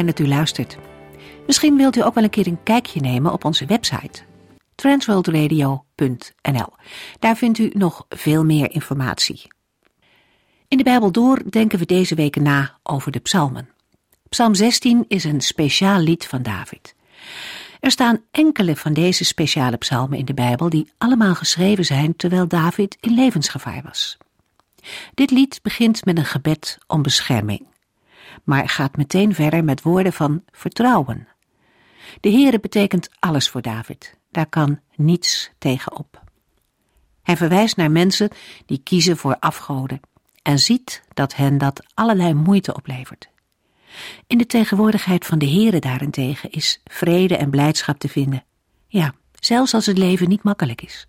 Fijn dat u luistert. Misschien wilt u ook wel een keer een kijkje nemen op onze website transworldradio.nl. Daar vindt u nog veel meer informatie. In de Bijbel door denken we deze weken na over de psalmen. Psalm 16 is een speciaal lied van David. Er staan enkele van deze speciale psalmen in de Bijbel die allemaal geschreven zijn terwijl David in levensgevaar was. Dit lied begint met een gebed om bescherming maar gaat meteen verder met woorden van vertrouwen. De Heere betekent alles voor David. Daar kan niets tegen op. Hij verwijst naar mensen die kiezen voor afgoden en ziet dat hen dat allerlei moeite oplevert. In de tegenwoordigheid van de Heere daarentegen is vrede en blijdschap te vinden. Ja, zelfs als het leven niet makkelijk is.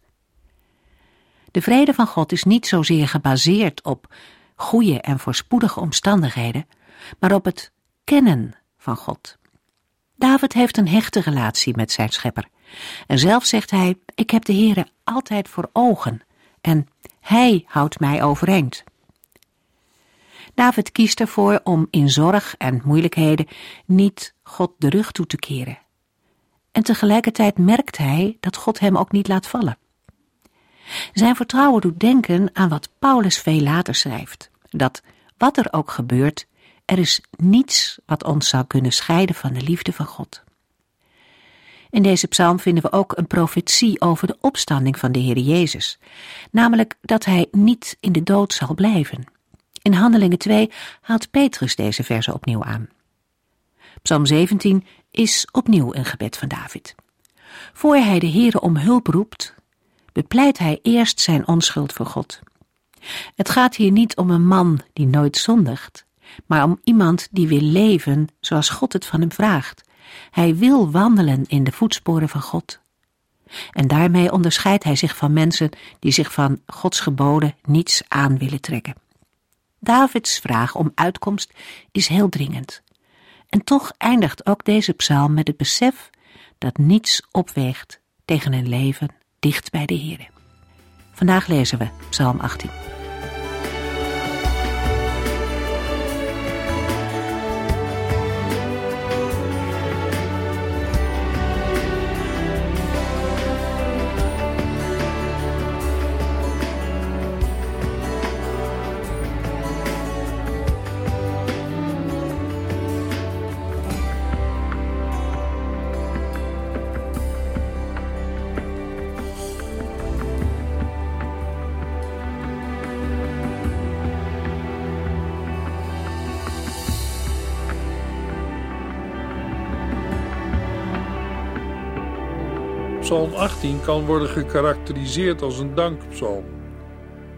De vrede van God is niet zozeer gebaseerd op goede en voorspoedige omstandigheden, maar op het kennen van God. David heeft een hechte relatie met zijn schepper. En zelf zegt hij, ik heb de Heere altijd voor ogen en hij houdt mij overeind. David kiest ervoor om in zorg en moeilijkheden niet God de rug toe te keren. En tegelijkertijd merkt hij dat God hem ook niet laat vallen. Zijn vertrouwen doet denken aan wat Paulus veel later schrijft: dat wat er ook gebeurt, er is niets wat ons zou kunnen scheiden van de liefde van God. In deze psalm vinden we ook een profetie over de opstanding van de Heer Jezus, namelijk dat hij niet in de dood zal blijven. In Handelingen 2 haalt Petrus deze verse opnieuw aan. Psalm 17 is opnieuw een gebed van David. Voor hij de Heere om hulp roept, bepleit hij eerst zijn onschuld voor God. Het gaat hier niet om een man die nooit zondigt, maar om iemand die wil leven zoals God het van hem vraagt. Hij wil wandelen in de voetsporen van God. En daarmee onderscheidt hij zich van mensen die zich van Gods geboden niets aan willen trekken. Davids vraag om uitkomst is heel dringend. En toch eindigt ook deze psalm met het besef dat niets opweegt tegen een leven dicht bij de Heer. Vandaag lezen we Psalm 18. Psalm 18 kan worden gekarakteriseerd als een dankpsalm.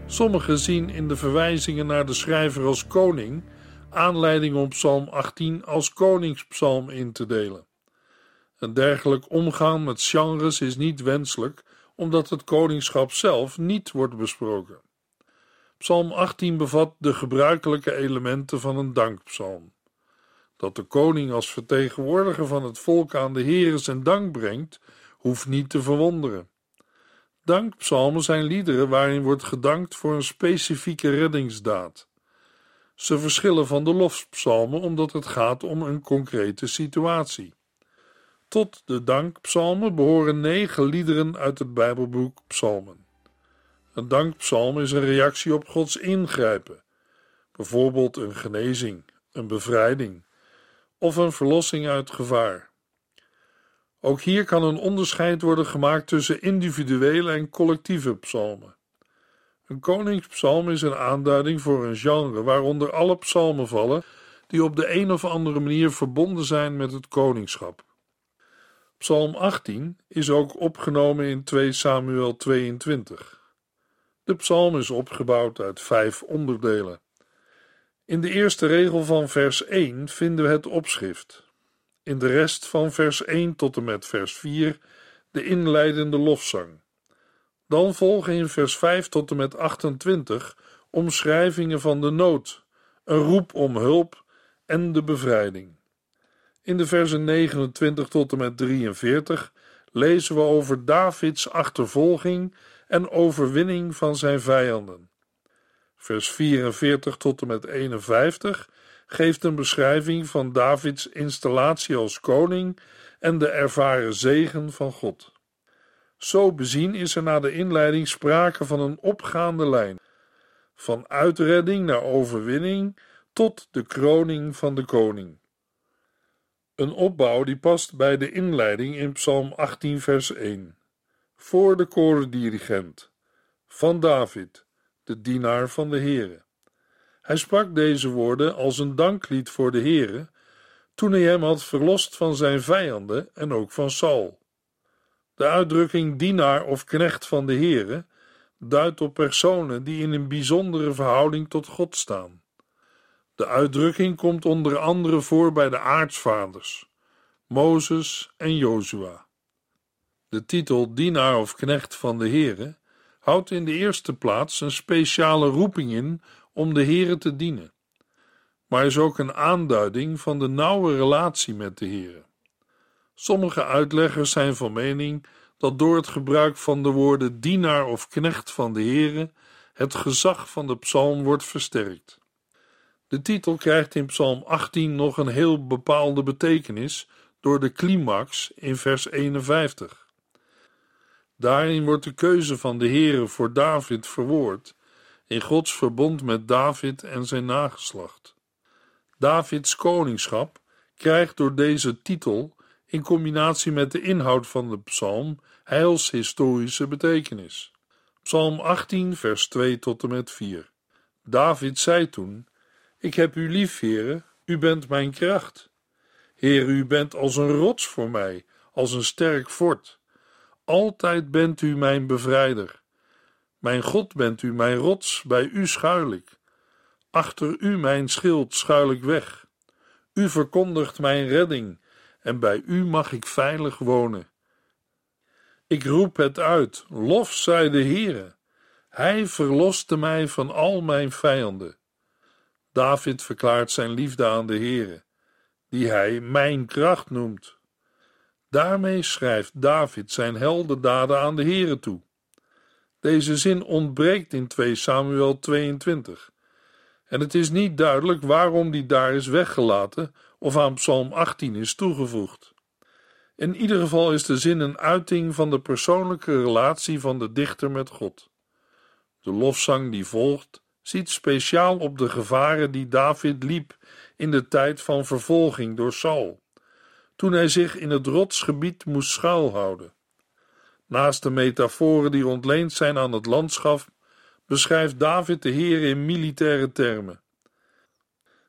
Sommigen zien in de verwijzingen naar de schrijver als koning aanleiding om Psalm 18 als koningspsalm in te delen. Een dergelijk omgaan met genres is niet wenselijk, omdat het koningschap zelf niet wordt besproken. Psalm 18 bevat de gebruikelijke elementen van een dankpsalm. Dat de koning als vertegenwoordiger van het volk aan de Heer zijn dank brengt, hoeft niet te verwonderen. Dankpsalmen zijn liederen waarin wordt gedankt voor een specifieke reddingsdaad. Ze verschillen van de lofpsalmen omdat het gaat om een concrete situatie. Tot de dankpsalmen behoren negen liederen uit het Bijbelboek Psalmen. Een dankpsalm is een reactie op Gods ingrijpen, bijvoorbeeld een genezing, een bevrijding of een verlossing uit gevaar. Ook hier kan een onderscheid worden gemaakt tussen individuele en collectieve psalmen. Een koningspsalm is een aanduiding voor een genre waaronder alle psalmen vallen die op de een of andere manier verbonden zijn met het koningschap. Psalm 18 is ook opgenomen in 2 Samuel 22. De psalm is opgebouwd uit vijf onderdelen. In de eerste regel van vers 1 vinden we het opschrift. In de rest van vers 1 tot en met vers 4 de inleidende lofzang. Dan volgen in vers 5 tot en met 28 omschrijvingen van de nood, een roep om hulp en de bevrijding. In de versen 29 tot en met 43 lezen we over Davids achtervolging en overwinning van zijn vijanden. Vers 44 tot en met 51 geeft een beschrijving van Davids installatie als koning en de ervaren zegen van God. Zo bezien is er na de inleiding sprake van een opgaande lijn, van uitredding naar overwinning tot de kroning van de koning. Een opbouw die past bij de inleiding in Psalm 18, vers 1. Voor de korendirigent van David, de dienaar van de Heere. Hij sprak deze woorden als een danklied voor de Heere, toen hij hem had verlost van zijn vijanden en ook van Saul. De uitdrukking dienaar of knecht van de Heere duidt op personen die in een bijzondere verhouding tot God staan. De uitdrukking komt onder andere voor bij de aartsvaders, Mozes en Jozua. De titel dienaar of knecht van de Heere houdt in de eerste plaats een speciale roeping in om de Heere te dienen, maar is ook een aanduiding van de nauwe relatie met de Heere. Sommige uitleggers zijn van mening dat door het gebruik van de woorden dienaar of knecht van de Heere het gezag van de psalm wordt versterkt. De titel krijgt in Psalm 18 nog een heel bepaalde betekenis door de climax in vers 51. Daarin wordt de keuze van de Heere voor David verwoord in Gods verbond met David en zijn nageslacht. Davids koningschap krijgt door deze titel in combinatie met de inhoud van de psalm heilshistorische betekenis. Psalm 18, vers 2 tot en met 4. David zei toen: Ik heb u lief, Heere, u bent mijn kracht. Heer, u bent als een rots voor mij, als een sterk fort. Altijd bent u mijn bevrijder. Mijn God bent u, mijn rots, bij u schuil ik. Achter u, mijn schild, schuil ik weg. U verkondigt mijn redding, en bij u mag ik veilig wonen. Ik roep het uit, lof zij de Heere. Hij verloste mij van al mijn vijanden. David verklaart zijn liefde aan de Heere, die hij mijn kracht noemt. Daarmee schrijft David zijn heldendaden aan de Heere toe. Deze zin ontbreekt in 2 Samuel 22. En het is niet duidelijk waarom die daar is weggelaten of aan Psalm 18 is toegevoegd. In ieder geval is de zin een uiting van de persoonlijke relatie van de dichter met God. De lofzang die volgt ziet speciaal op de gevaren die David liep in de tijd van vervolging door Saul, toen hij zich in het rotsgebied moest schuilhouden. Naast de metaforen die ontleend zijn aan het landschap, beschrijft David de Heer in militaire termen.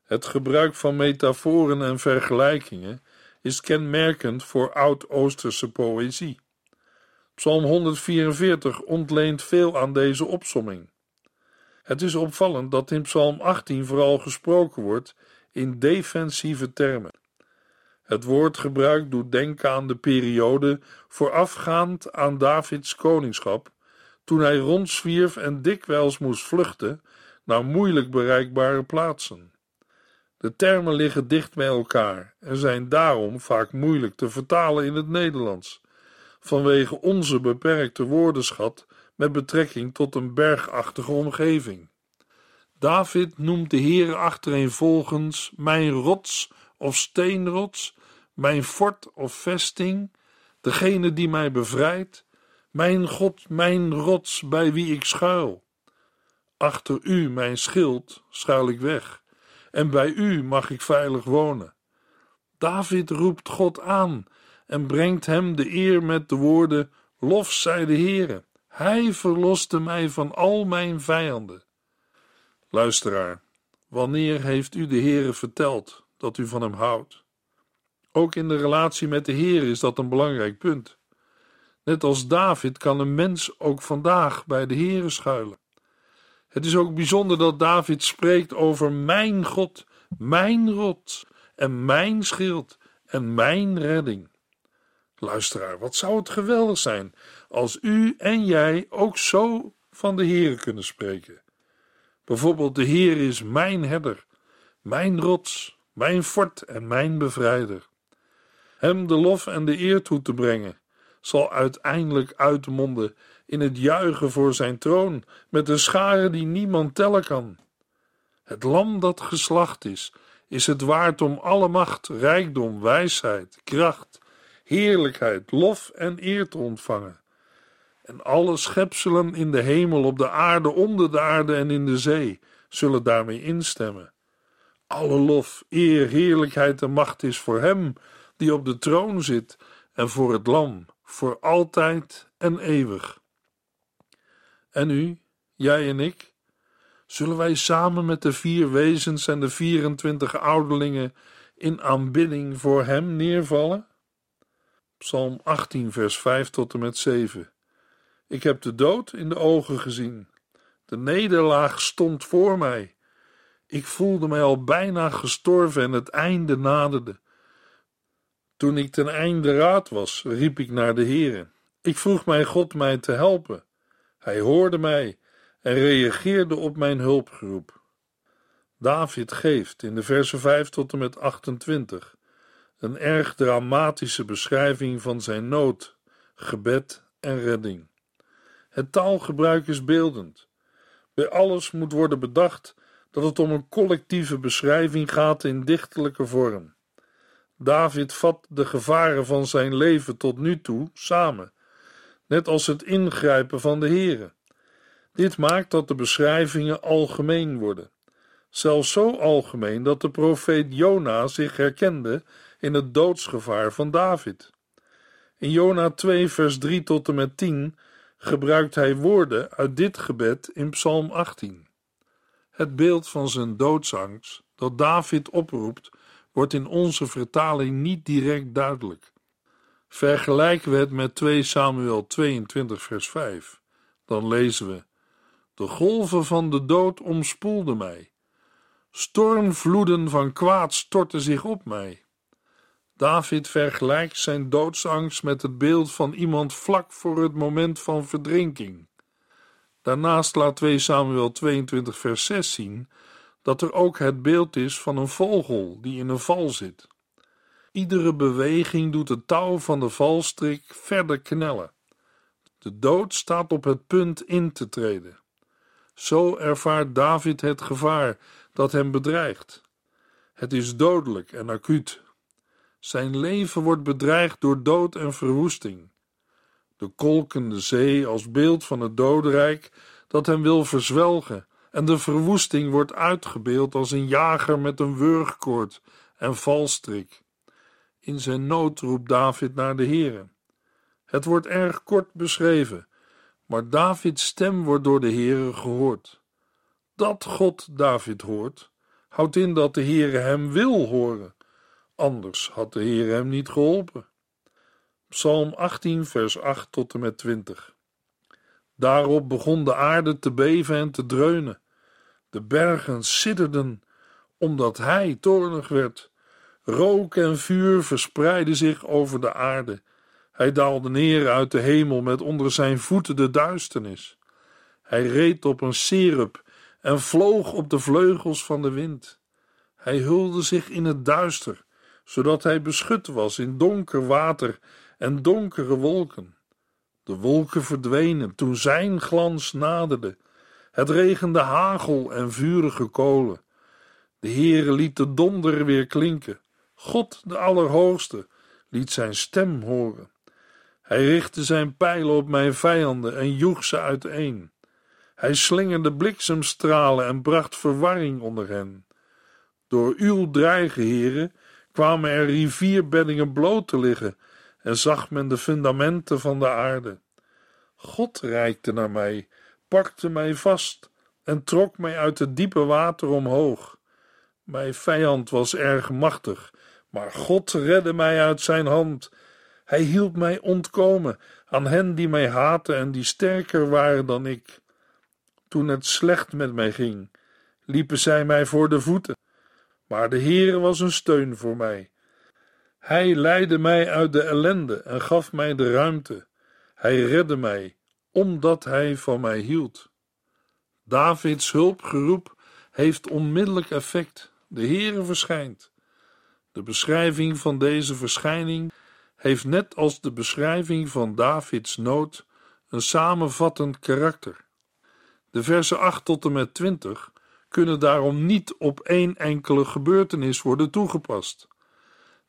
Het gebruik van metaforen en vergelijkingen is kenmerkend voor oud-Oosterse poëzie. Psalm 144 ontleent veel aan deze opsomming. Het is opvallend dat in Psalm 18 vooral gesproken wordt in defensieve termen. Het woordgebruik doet denken aan de periode voorafgaand aan Davids koningschap, toen hij rondzwierf en dikwijls moest vluchten naar moeilijk bereikbare plaatsen. De termen liggen dicht bij elkaar en zijn daarom vaak moeilijk te vertalen in het Nederlands, vanwege onze beperkte woordenschat met betrekking tot een bergachtige omgeving. David noemt de Heer achtereenvolgens mijn rots of steenrots, mijn fort of vesting, degene die mij bevrijdt, mijn God, mijn rots bij wie ik schuil. Achter u, mijn schild, schuil ik weg, en bij u mag ik veilig wonen. David roept God aan en brengt hem de eer met de woorden: Lof zij de Heere. Hij verloste mij van al mijn vijanden. Luisteraar, wanneer heeft u de Heere verteld dat u van hem houdt? Ook in de relatie met de Heer is dat een belangrijk punt. Net als David kan een mens ook vandaag bij de Heere schuilen. Het is ook bijzonder dat David spreekt over mijn God, mijn rots en mijn schild en mijn redding. Luisteraar, wat zou het geweldig zijn als u en jij ook zo van de Heer kunnen spreken. Bijvoorbeeld, de Heer is mijn herder, mijn rots, mijn fort en mijn bevrijder. Hem de lof en de eer toe te brengen, zal uiteindelijk uitmonden in het juichen voor zijn troon met een schare die niemand tellen kan. Het lam dat geslacht is, is het waard om alle macht, rijkdom, wijsheid, kracht, heerlijkheid, lof en eer te ontvangen. En alle schepselen in de hemel, op de aarde, onder de aarde en in de zee zullen daarmee instemmen. Alle lof, eer, heerlijkheid en macht is voor Hem die op de troon zit en voor het Lam, voor altijd en eeuwig. En u, jij en ik, zullen wij samen met de vier wezens en de 24 ouderlingen in aanbidding voor Hem neervallen? Psalm 18, vers 5 tot en met 7. Ik heb de dood in de ogen gezien. De nederlaag stond voor mij. Ik voelde mij al bijna gestorven en het einde naderde. Toen ik ten einde raad was, riep ik naar de Heere. Ik vroeg mijn God mij te helpen. Hij hoorde mij en reageerde op mijn hulpgeroep. David geeft in de versen 5 tot en met 28 een erg dramatische beschrijving van zijn nood, gebed en redding. Het taalgebruik is beeldend. Bij alles moet worden bedacht dat het om een collectieve beschrijving gaat in dichtelijke vorm. David vat de gevaren van zijn leven tot nu toe samen, net als het ingrijpen van de Heere. Dit maakt dat de beschrijvingen algemeen worden, zelfs zo algemeen dat de profeet Jona zich herkende in het doodsgevaar van David. In Jona 2 vers 3 tot en met 10 gebruikt hij woorden uit dit gebed in Psalm 18. Het beeld van zijn doodsangst dat David oproept, wordt in onze vertaling niet direct duidelijk. Vergelijken we het met 2 Samuel 22, vers 5, dan lezen we: De golven van de dood omspoelden mij. Stormvloeden van kwaad stortten zich op mij. David vergelijkt zijn doodsangst met het beeld van iemand vlak voor het moment van verdrinking. Daarnaast laat 2 Samuel 22 vers 6 zien dat er ook het beeld is van een vogel die in een val zit. Iedere beweging doet het touw van de valstrik verder knellen. De dood staat op het punt in te treden. Zo ervaart David het gevaar dat hem bedreigt. Het is dodelijk en acuut. Zijn leven wordt bedreigd door dood en verwoesting. De kolkende zee als beeld van het dodenrijk dat hem wil verzwelgen, en de verwoesting wordt uitgebeeld als een jager met een wurgkoord en valstrik. In zijn nood roept David naar de Heere. Het wordt erg kort beschreven, maar Davids stem wordt door de Heere gehoord. Dat God David hoort, houdt in dat de Heere hem wil horen Anders had de Heer hem niet geholpen. Psalm 18, vers 8 tot en met 20. Daarop begon de aarde te beven en te dreunen. De bergen sidderden, omdat hij toornig werd. Rook en vuur verspreidden zich over de aarde. Hij daalde neer uit de hemel met onder zijn voeten de duisternis. Hij reed op een serup en vloog op de vleugels van de wind. Hij hulde zich in het duister zodat hij beschut was in donker water en donkere wolken. De wolken verdwenen toen zijn glans naderde. Het regende hagel en vurige kolen. De Heere liet de donder weer klinken. God, de Allerhoogste, liet zijn stem horen. Hij richtte zijn pijlen op mijn vijanden en joeg ze uiteen. Hij slingerde bliksemstralen en bracht verwarring onder hen. Door uw dreigen, heren, kwamen er rivierbeddingen bloot te liggen en zag men de fundamenten van de aarde. God reikte naar mij, pakte mij vast en trok mij uit het diepe water omhoog. Mijn vijand was erg machtig, maar God redde mij uit zijn hand. Hij hielp mij ontkomen aan hen die mij haatten en die sterker waren dan ik. toen het slecht met mij ging, liepen zij mij voor de voeten. Maar de Heere was een steun voor mij. Hij leidde mij uit de ellende en gaf mij de ruimte. Hij redde mij, omdat hij van mij hield. Davids hulpgeroep heeft onmiddellijk effect. De Heere verschijnt. De beschrijving van deze verschijning heeft net als de beschrijving van Davids nood een samenvattend karakter. De versen 8 tot en met 20 kunnen daarom niet op één enkele gebeurtenis worden toegepast.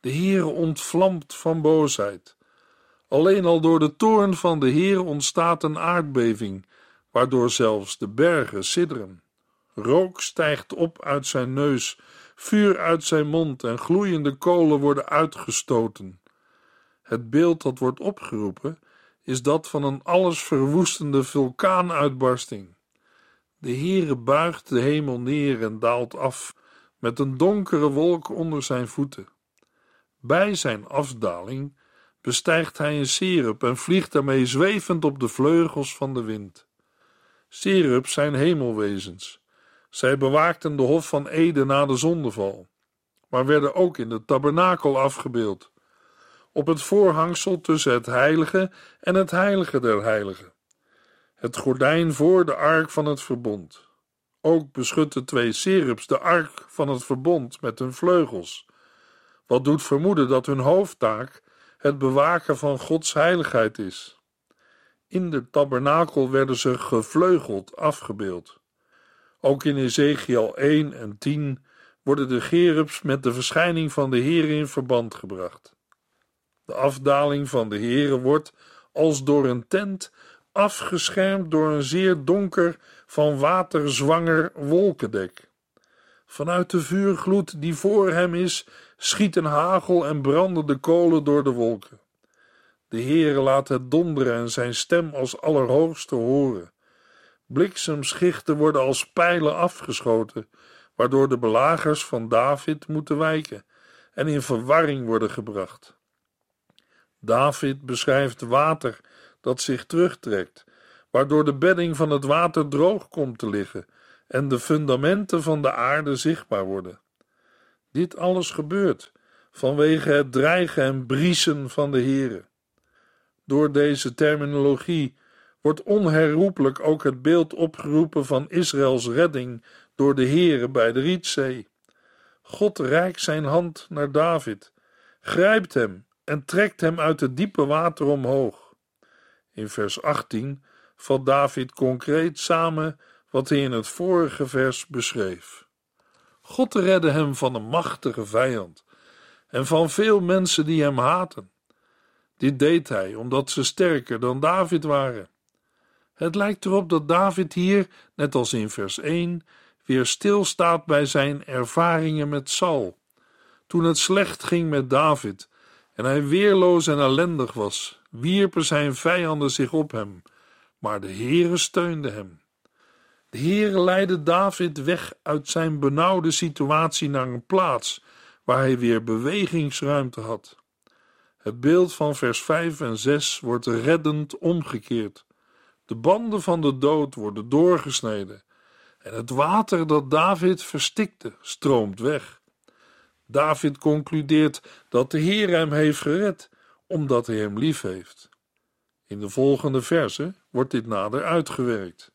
De Heere ontvlamt van boosheid. Alleen al door de toorn van de Heere ontstaat een aardbeving, waardoor zelfs de bergen sidderen. Rook stijgt op uit zijn neus, vuur uit zijn mond en gloeiende kolen worden uitgestoten. Het beeld dat wordt opgeroepen is dat van een allesverwoestende vulkaanuitbarsting. De Heere buigt de hemel neer en daalt af, met een donkere wolk onder zijn voeten. Bij zijn afdaling bestijgt hij een serup en vliegt daarmee zwevend op de vleugels van de wind. Serups zijn hemelwezens. Zij bewaakten de hof van Ede na de zondeval, maar werden ook in de tabernakel afgebeeld, op het voorhangsel tussen het heilige en het heilige der heiligen het gordijn voor de ark van het verbond. Ook beschutten twee serups de ark van het verbond met hun vleugels, wat doet vermoeden dat hun hoofdtaak het bewaken van Gods heiligheid is. In de tabernakel werden ze gevleugeld afgebeeld. Ook in Ezekiel 1 en 10 worden de gerubs met de verschijning van de Heer in verband gebracht. De afdaling van de Heere wordt als door een tent afgeschermd door een zeer donker, van water zwanger wolkendek. Vanuit de vuurgloed die voor hem is, schieten hagel en branden de kolen door de wolken. De Heere laat het donderen en zijn stem als allerhoogste horen. Bliksemschichten worden als pijlen afgeschoten, waardoor de belagers van David moeten wijken en in verwarring worden gebracht. David beschrijft water dat zich terugtrekt, waardoor de bedding van het water droog komt te liggen en de fundamenten van de aarde zichtbaar worden. Dit alles gebeurt vanwege het dreigen en briesen van de Heere. Door deze terminologie wordt onherroepelijk ook het beeld opgeroepen van Israëls redding door de Heere bij de Rietzee. God reikt zijn hand naar David, grijpt hem en trekt hem uit het diepe water omhoog. In vers 18 vat David concreet samen wat hij in het vorige vers beschreef. God redde hem van een machtige vijand en van veel mensen die hem haten. Dit deed hij omdat ze sterker dan David waren. Het lijkt erop dat David hier, net als in vers 1, weer stilstaat bij zijn ervaringen met Saul. Toen het slecht ging met David en hij weerloos en ellendig was, wierpen zijn vijanden zich op hem, maar de Heere steunde hem. De Heere leidde David weg uit zijn benauwde situatie naar een plaats waar hij weer bewegingsruimte had. Het beeld van vers 5 en 6 wordt reddend omgekeerd. De banden van de dood worden doorgesneden en het water dat David verstikte stroomt weg. David concludeert dat de Heer hem heeft gered omdat hij hem lief heeft. In de volgende verse wordt dit nader uitgewerkt.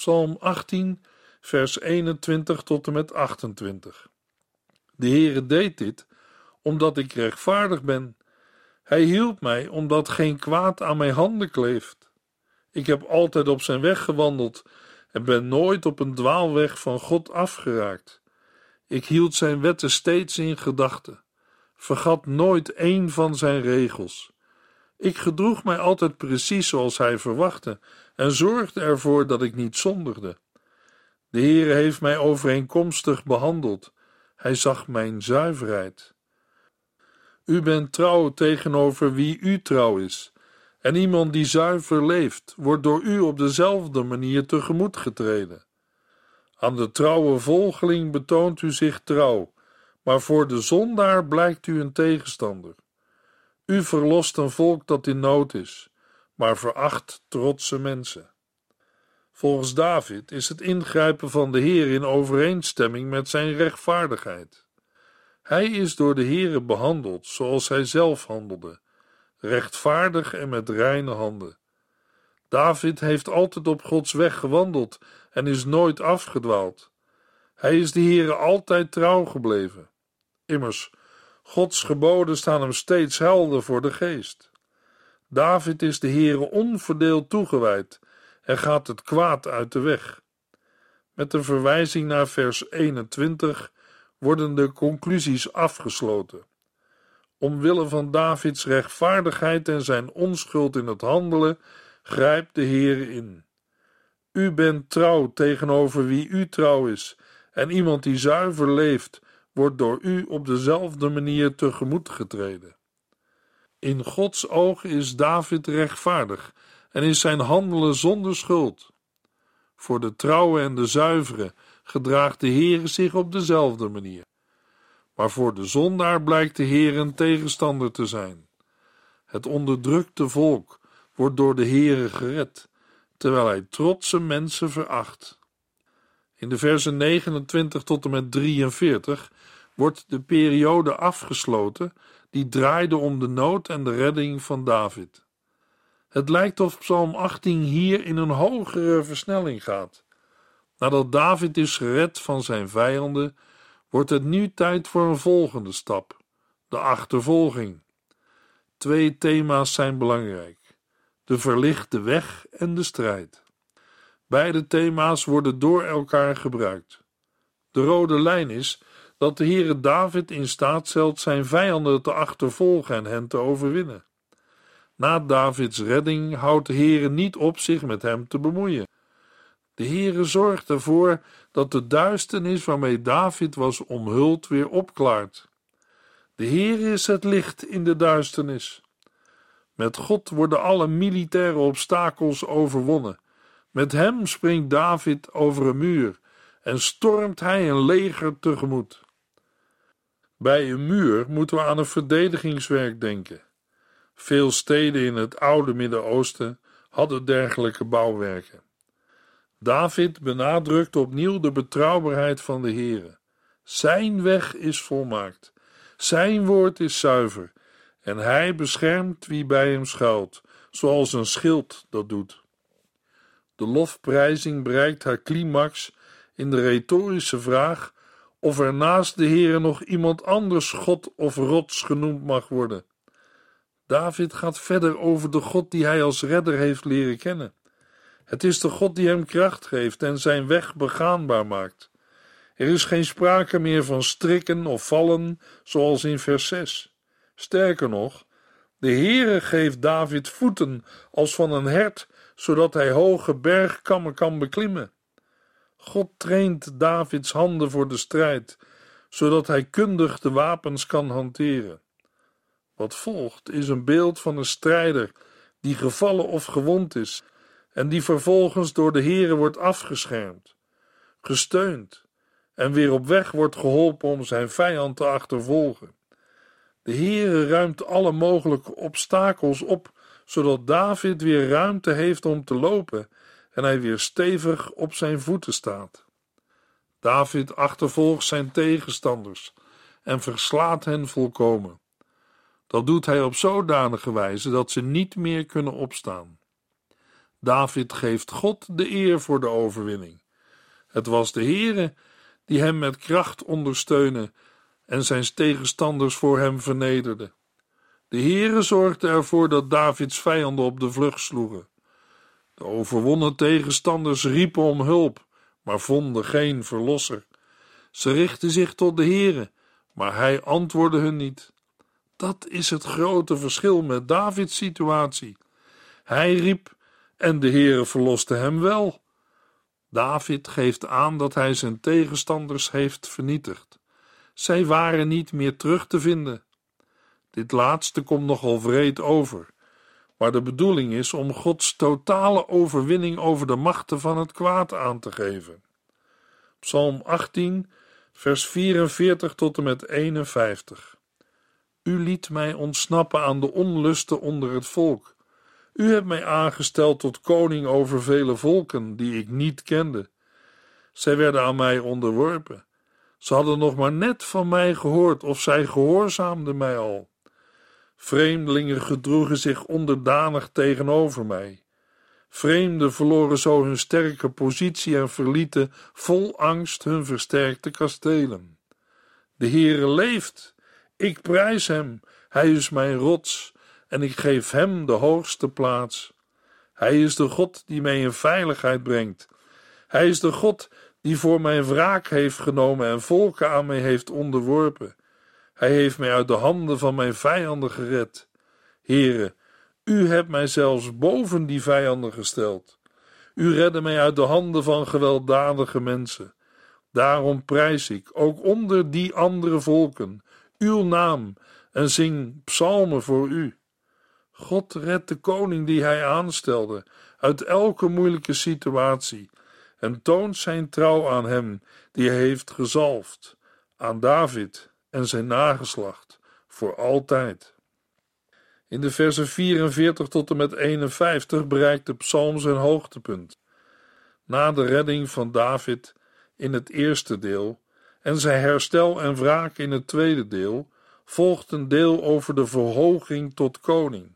Psalm 18, vers 21 tot en met 28. De Heere deed dit omdat ik rechtvaardig ben. Hij hielp mij omdat geen kwaad aan mijn handen kleeft. Ik heb altijd op zijn weg gewandeld en ben nooit op een dwaalweg van God afgeraakt. Ik hield zijn wetten steeds in gedachten vergat nooit één van zijn regels. Ik gedroeg mij altijd precies zoals hij verwachtte en zorgde ervoor dat ik niet zondigde. De Heere heeft mij overeenkomstig behandeld. Hij zag mijn zuiverheid. U bent trouw tegenover wie u trouw is, en iemand die zuiver leeft, wordt door u op dezelfde manier tegemoet getreden. Aan de trouwe volgeling betoont u zich trouw maar voor de zondaar blijkt u een tegenstander. U verlost een volk dat in nood is, maar veracht trotse mensen. Volgens David is het ingrijpen van de Heer in overeenstemming met zijn rechtvaardigheid. Hij is door de Heere behandeld zoals hij zelf handelde, rechtvaardig en met reine handen. David heeft altijd op Gods weg gewandeld en is nooit afgedwaald. Hij is de Heere altijd trouw gebleven. Immers, Gods geboden staan hem steeds helder voor de geest. David is de Heere onverdeeld toegewijd en gaat het kwaad uit de weg. Met een verwijzing naar vers 21 worden de conclusies afgesloten. Omwille van Davids rechtvaardigheid en zijn onschuld in het handelen, grijpt de Heer in. U bent trouw tegenover wie u trouw is, en iemand die zuiver leeft, wordt door u op dezelfde manier tegemoet getreden. In Gods oog is David rechtvaardig en is zijn handelen zonder schuld. Voor de trouwe en de zuivere gedraagt de Heer zich op dezelfde manier. Maar voor de zondaar blijkt de Heer een tegenstander te zijn. Het onderdrukte volk wordt door de Heere gered, terwijl hij trotse mensen veracht. In de versen 29 tot en met 43 wordt de periode afgesloten die draaide om de nood en de redding van David. Het lijkt of Psalm 18 hier in een hogere versnelling gaat. Nadat David is gered van zijn vijanden, wordt het nu tijd voor een volgende stap: de achtervolging. Twee thema's zijn belangrijk: de verlichte weg en de strijd. Beide thema's worden door elkaar gebruikt. De rode lijn is dat de Heere David in staat stelt zijn vijanden te achtervolgen en hen te overwinnen. Na Davids redding houdt de Heere niet op zich met hem te bemoeien. De Heere zorgt ervoor dat de duisternis waarmee David was omhuld weer opklaart. De Heere is het licht in de duisternis. Met God worden alle militaire obstakels overwonnen. Met hem springt David over een muur en stormt hij een leger tegemoet. Bij een muur moeten we aan een verdedigingswerk denken. Veel steden in het oude Midden-Oosten hadden dergelijke bouwwerken. David benadrukt opnieuw de betrouwbaarheid van de Heere. Zijn weg is volmaakt, zijn woord is zuiver, en hij beschermt wie bij hem schuilt, zoals een schild dat doet. De lofprijzing bereikt haar climax in de retorische vraag of er naast de Heere nog iemand anders God of rots genoemd mag worden. David gaat verder over de God die hij als redder heeft leren kennen. Het is de God die hem kracht geeft en zijn weg begaanbaar maakt. Er is geen sprake meer van strikken of vallen, zoals in vers 6. Sterker nog, de Heere geeft David voeten als van een hert, zodat hij hoge bergkammen kan beklimmen. God traint Davids handen voor de strijd, zodat hij kundig de wapens kan hanteren. Wat volgt is een beeld van een strijder die gevallen of gewond is en die vervolgens door de Heere wordt afgeschermd, gesteund en weer op weg wordt geholpen om zijn vijand te achtervolgen. De Heere ruimt alle mogelijke obstakels op, zodat David weer ruimte heeft om te lopen en hij weer stevig op zijn voeten staat. David achtervolgt zijn tegenstanders en verslaat hen volkomen. Dat doet hij op zodanige wijze dat ze niet meer kunnen opstaan. David geeft God de eer voor de overwinning. Het was de Heere die hem met kracht ondersteunde en zijn tegenstanders voor hem vernederde. De Heere zorgde ervoor dat Davids vijanden op de vlucht sloegen. De overwonnen tegenstanders riepen om hulp, maar vonden geen verlosser. Ze richtten zich tot de Heere, maar hij antwoordde hun niet. Dat is het grote verschil met Davids situatie. Hij riep en de Heere verloste hem wel. David geeft aan dat hij zijn tegenstanders heeft vernietigd. Zij waren niet meer terug te vinden. Dit laatste komt nogal wreed over, maar de bedoeling is om Gods totale overwinning over de machten van het kwaad aan te geven. Psalm 18, vers 44 tot en met 51. U liet mij ontsnappen aan de onlusten onder het volk. U hebt mij aangesteld tot koning over vele volken die ik niet kende. Zij werden aan mij onderworpen. Ze hadden nog maar net van mij gehoord of zij gehoorzaamden mij al. Vreemdelingen gedroegen zich onderdanig tegenover mij. Vreemden verloren zo hun sterke positie en verlieten vol angst hun versterkte kastelen. De Heere leeft, ik prijs hem, hij is mijn rots en ik geef hem de hoogste plaats. Hij is de God die mij in veiligheid brengt. Hij is de God die voor mijn wraak heeft genomen en volken aan mij heeft onderworpen. Hij heeft mij uit de handen van mijn vijanden gered. Heere, u hebt mij zelfs boven die vijanden gesteld. U redde mij uit de handen van gewelddadige mensen. Daarom prijs ik, ook onder die andere volken, uw naam en zing psalmen voor u. God redt de koning die hij aanstelde uit elke moeilijke situatie en toont zijn trouw aan hem die hij heeft gezalfd, aan David en zijn nageslacht, voor altijd. In de versen 44 tot en met 51 bereikt de psalm zijn hoogtepunt. Na de redding van David in het eerste deel en zijn herstel en wraak in het tweede deel, volgt een deel over de verhoging tot koning.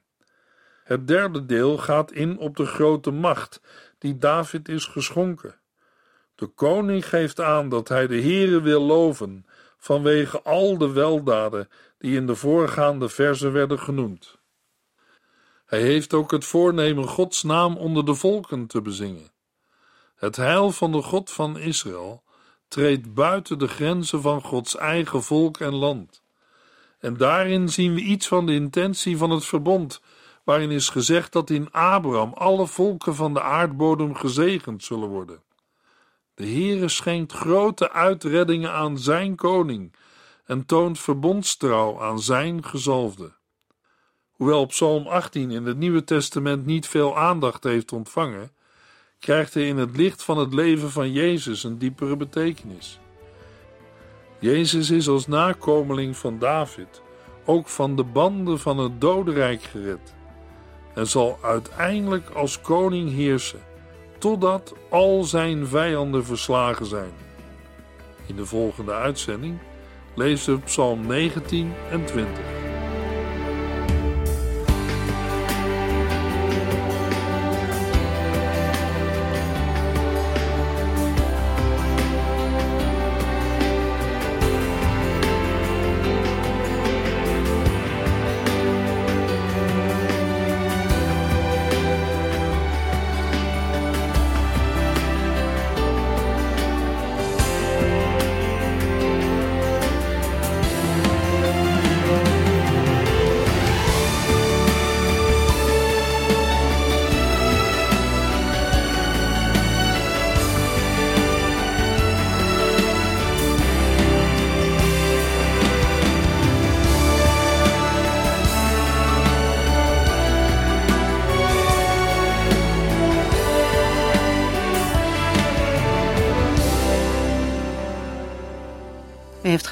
Het derde deel gaat in op de grote macht die David is geschonken. De koning geeft aan dat hij de Heere wil loven vanwege al de weldaden die in de voorgaande verzen werden genoemd. Hij heeft ook het voornemen Gods naam onder de volken te bezingen. Het heil van de God van Israël treedt buiten de grenzen van Gods eigen volk en land. En daarin zien we iets van de intentie van het verbond, waarin is gezegd dat in Abraham alle volken van de aardbodem gezegend zullen worden. De Heere schenkt grote uitreddingen aan zijn koning en toont verbondstrouw aan zijn gezalfde. Hoewel Psalm 18 in het Nieuwe Testament niet veel aandacht heeft ontvangen, krijgt hij in het licht van het leven van Jezus een diepere betekenis. Jezus is als nakomeling van David ook van de banden van het dodenrijk gered en zal uiteindelijk als koning heersen totdat al zijn vijanden verslagen zijn. In de volgende uitzending lezen we Psalm 19 en 20.